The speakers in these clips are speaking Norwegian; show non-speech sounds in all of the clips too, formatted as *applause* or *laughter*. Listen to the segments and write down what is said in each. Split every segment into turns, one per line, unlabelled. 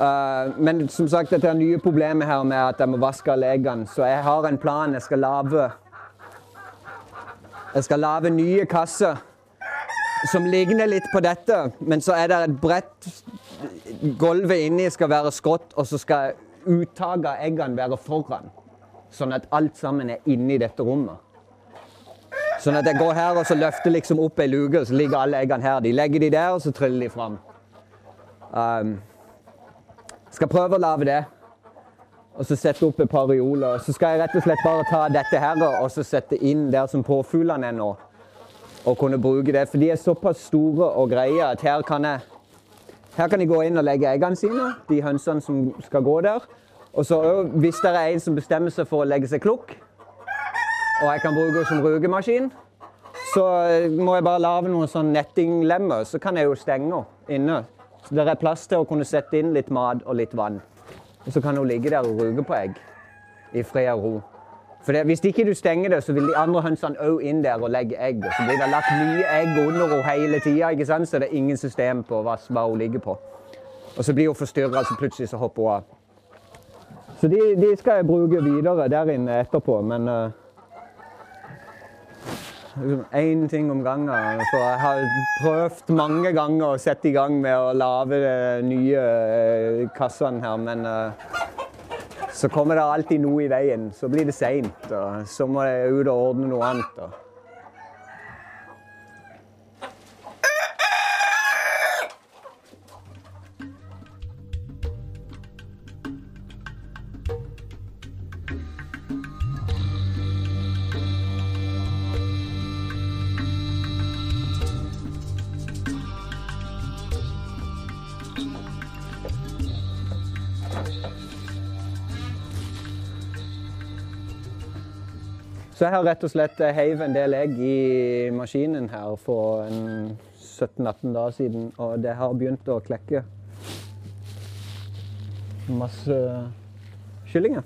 Eh, men som sagt, dette er nye problemet her med at jeg må vaske alle eggene. Så jeg har en plan. Jeg skal lage Jeg skal lage nye kasser som ligner litt på dette, men så er det et bredt Gulvet inni skal være skrått, og så skal uttaket av eggene være foran. Sånn at alt sammen er inni dette rommet. Sånn at jeg går her og så løfter liksom opp ei luke, og så ligger alle eggene her. De legger de der, og så triller de fram. Um, skal prøve å lage det. Og så sette opp et par reoler. Så skal jeg rett og slett bare ta dette her og så sette inn der som påfuglene er nå. Og kunne bruke det. For de er såpass store og greie at her kan jeg her kan de gå inn og legge eggene sine, de hønsene som skal gå der. Og så hvis det er en som bestemmer seg for å legge seg klukk, og jeg kan bruke henne som rugemaskin, så må jeg bare lage noen sånn nettinglemmer, så kan jeg jo stenge henne inne. Så det er plass til å kunne sette inn litt mat og litt vann. Og så kan hun ligge der og ruge på egg i fred og ro. For det, Hvis ikke du stenger det, så vil de andre hønsene òg inn der og legge egg. Og så blir det lagt nye egg under henne hele tida, så det er ingen system på hva, hva hun ligger på. Og så blir hun forstyrra, så plutselig så hopper hun av. Så de, de, skal jeg bruke videre der inne etterpå, men uh, Én ting om gangen. For jeg har prøvd mange ganger å sette i gang med å lage de nye eh, kassene her, men uh, så kommer det alltid noe i veien. Så blir det seint, og så må jeg ut og ordne noe annet. Så jeg har rett og slett eh, heiv en del egg i maskinen her for 17-18 dager siden, og det har begynt å klekke masse kyllinger.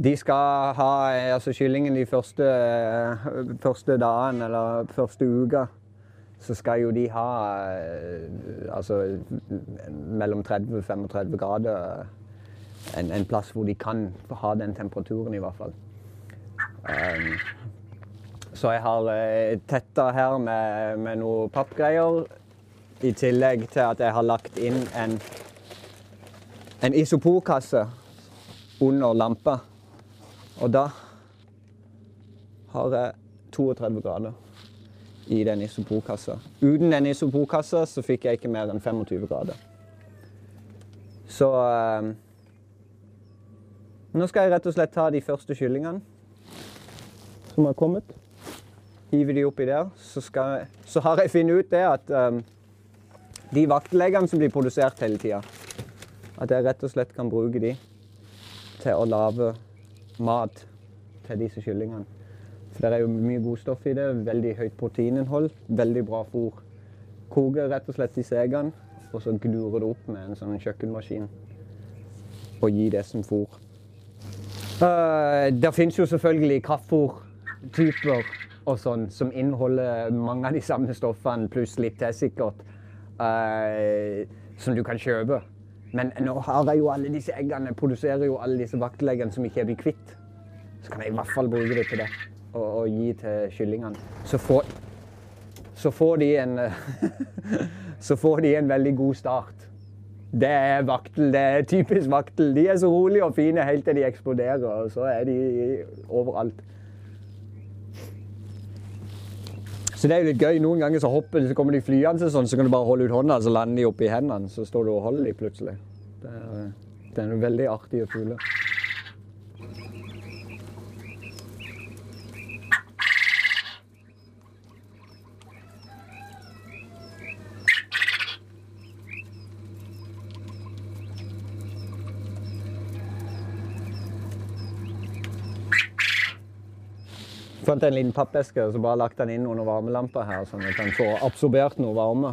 De skal ha altså kyllingen de første, første dagene, eller første uka, så skal jo de ha eh, altså mellom 30 og 35 grader en, en, plass hvor de kan ha den temperaturen, i hvert fall. Um, så jeg har uh, tetta her med, med noe pappgreier. I tillegg til at jeg har lagt inn en, en isoporkasse under lampa. Og da har jeg 32 grader i den isoporkassa. Uten den isoporkassa så fikk jeg ikke mer enn 25 grader. Så uh, nå skal jeg rett og slett ta de første kyllingene som har kommet. Hive de oppi der. Så, jeg, så har jeg funnet ut det at um, de vaktleggene som blir produsert hele tida, at jeg rett og slett kan bruke de til å lage mat til disse kyllingene. For det er jo mye godstoff i det. Veldig høyt proteininnhold. Veldig bra fôr. Koker rett og slett disse eggene, og så gnurer det opp med en sånn kjøkkenmaskin. Og gir det som fôr. Uh, det finnes jo selvfølgelig kraftfôrtyper og sånn som inneholder mange av de samme stoffene, pluss litt til sikkert, uh, som du kan kjøpe. Men nå har jeg jo alle disse eggene, produserer jo alle disse vaktleggene som ikke er blitt kvitt. Så kan jeg i hvert fall bruke det til det, og, og gi til kyllingene. Så får, så får de en *laughs* Så får de en veldig god start. Det er vaktel. Det er typisk vaktel. De er så rolige og fine helt til de eksploderer, og så er de overalt. Så det er jo litt gøy. Noen ganger så hopper så kommer de flyende sånn, så kan du bare holde ut hånda, så lander de oppi hendene. Så står du og holder de plutselig. Det er, det er veldig artige fugler. fant en liten pappeske og så bare lagt den inn under varmelampa her, sånn at den får absorbert noe varme.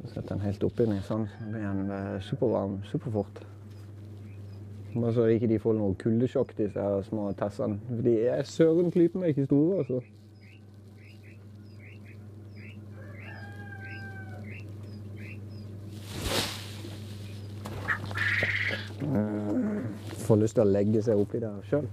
Så setter den helt oppi den, sånn. Så blir den eh, supervarm superfort. Men så ikke de får noe kuldesjokk, disse her små tassene. For de er søren klype meg ikke store, altså. Eh, får lyst til å legge seg oppi der sjøl.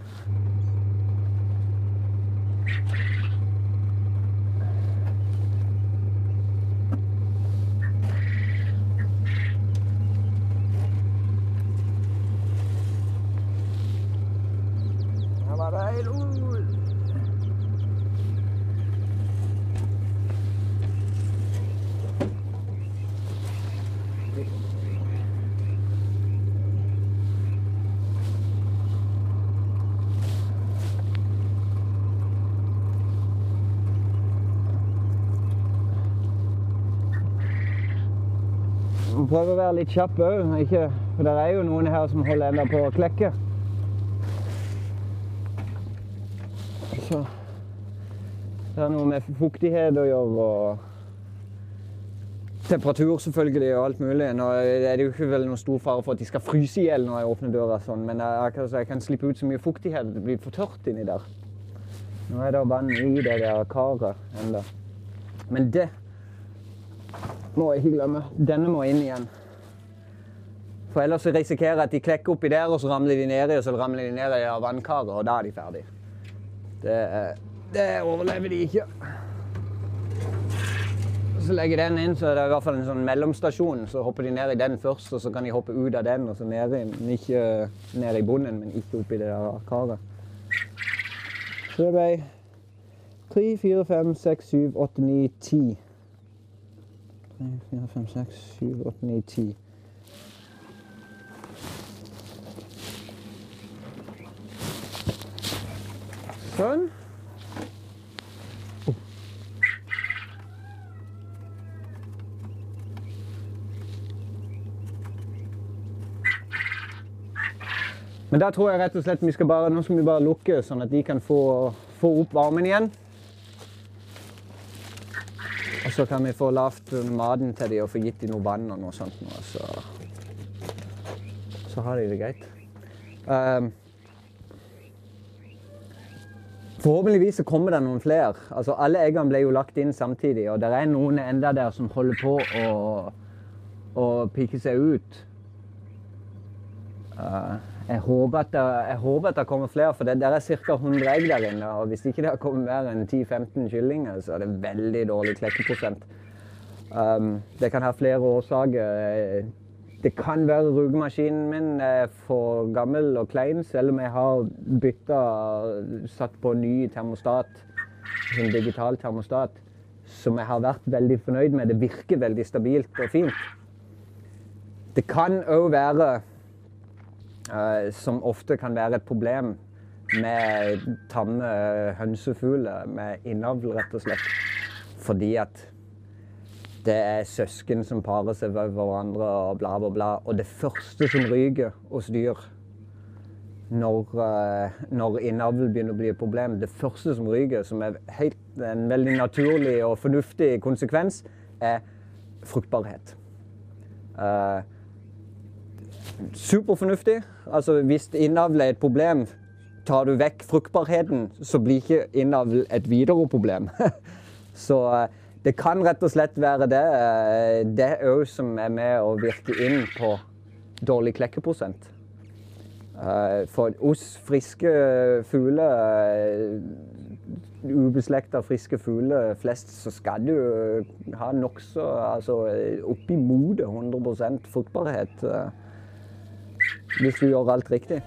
Må prøve å være litt kjapp òg, for det er jo noen her som holder enda på å klekke. Så det er noe med fuktighet å gjøre og temperatur selvfølgelig og alt mulig. Nå er det jo ikke vel noen stor fare for at de skal fryse i hjel når jeg åpner døra sånn, men jeg, altså, jeg kan slippe ut så mye fuktighet at det blir for tørt inni der. Nå er det vann i det der karet ennå. Men det må jeg ikke glemme. Denne må inn igjen. For ellers risikerer jeg at de klekker oppi der, og så ramler de nedi, og så ramler de ned i vannkaret, og da er de ferdige. Det, det overlever de ikke. Så legger jeg den inn, så er det i hvert fall en sånn mellomstasjon. Så hopper de ned i den først, og så kan de hoppe ut av den, og så ned i, ikke ned i bunnen, men ikke oppi det der karet. Så det ble 3, 4, 5, 6, 7, 8, 9, 10. 3, 4, 5, 6, 7, 8, 9, 10. Sånn. Men da tror jeg rett og slett vi skal bare, nå skal vi bare lukke, sånn at de kan få, få opp varmen igjen. Og så kan vi få lavt maten til dem og få gitt dem noe vann og noe sånt. Noe, så, så har de det greit. Um, forhåpentligvis kommer det noen flere. Altså, alle eggene ble jo lagt inn samtidig, og det er noen enda der som holder på å, å pike seg ut. Uh, jeg, håper at det, jeg håper at det kommer flere, for det der er ca. 100 egg der inne. Og hvis ikke det har kommet mer enn 10-15 kyllinger, så er det veldig dårlig klekkeprosent. Um, det kan ha flere årsaker. Det kan være rugemaskinen min er for gammel og klein, selv om jeg har bytta satt på ny termostat, en digital termostat, som jeg har vært veldig fornøyd med. Det virker veldig stabilt og fint. Det kan òg være som ofte kan være et problem med tamme hønsefugler med innavl, rett og slett. Fordi at det er søsken som parer seg over hverandre og bla, bla, bla. Og det første som ryker hos dyr når, uh, når innavl begynner å bli et problem, det første som ryker, som er helt, en veldig naturlig og fornuftig konsekvens, er fruktbarhet. Uh, superfornuftig. Altså, hvis innavl er et problem, tar du vekk fruktbarheten, så blir ikke innavl et videre problem. *laughs* så eh, det kan rett og slett være det. eh, Det òg som er med å virke inn på dårlig klekkeprosent. Eh, For hos friske fugler, ubeslekta friske fugler flest, så skal du ha nokså altså oppimot 100% fruktbarhet hvis du gjør alt riktig.